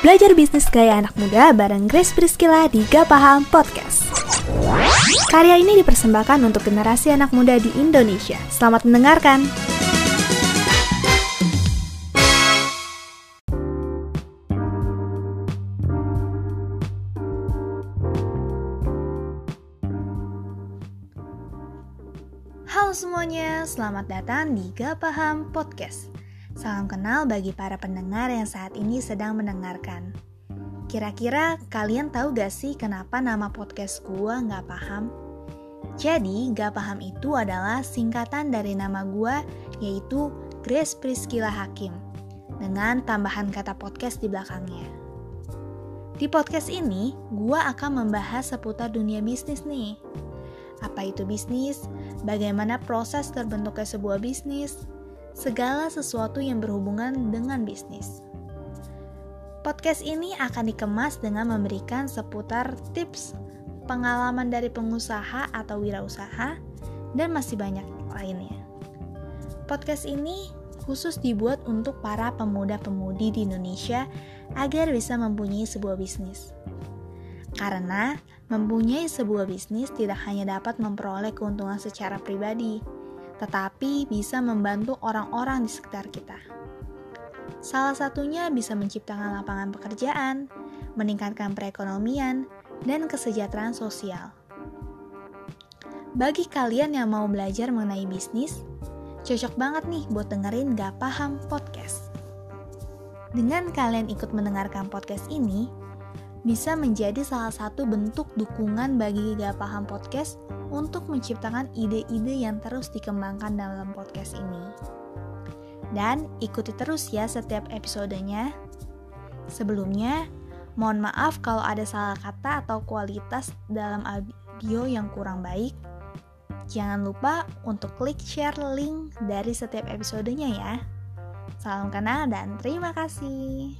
Belajar bisnis gaya anak muda bareng Grace Priscilla di Gak Paham Podcast. Karya ini dipersembahkan untuk generasi anak muda di Indonesia. Selamat mendengarkan. Halo semuanya, selamat datang di Gak Paham Podcast. Salam kenal bagi para pendengar yang saat ini sedang mendengarkan. Kira-kira kalian tahu gak sih kenapa nama podcast gua gak paham? Jadi, gak paham itu adalah singkatan dari nama gua yaitu Grace Priscilla Hakim dengan tambahan kata podcast di belakangnya. Di podcast ini, gua akan membahas seputar dunia bisnis nih apa itu bisnis, bagaimana proses terbentuknya sebuah bisnis, segala sesuatu yang berhubungan dengan bisnis. Podcast ini akan dikemas dengan memberikan seputar tips, pengalaman dari pengusaha atau wirausaha, dan masih banyak lainnya. Podcast ini khusus dibuat untuk para pemuda-pemudi di Indonesia agar bisa mempunyai sebuah bisnis. Karena mempunyai sebuah bisnis tidak hanya dapat memperoleh keuntungan secara pribadi, tetapi bisa membantu orang-orang di sekitar kita. Salah satunya bisa menciptakan lapangan pekerjaan, meningkatkan perekonomian, dan kesejahteraan sosial. Bagi kalian yang mau belajar mengenai bisnis, cocok banget nih buat dengerin Gak Paham Podcast. Dengan kalian ikut mendengarkan podcast ini, bisa menjadi salah satu bentuk dukungan bagi Gak Paham Podcast untuk menciptakan ide-ide yang terus dikembangkan dalam podcast ini. Dan ikuti terus ya setiap episodenya. Sebelumnya, mohon maaf kalau ada salah kata atau kualitas dalam audio yang kurang baik. Jangan lupa untuk klik share link dari setiap episodenya ya. Salam kenal dan terima kasih.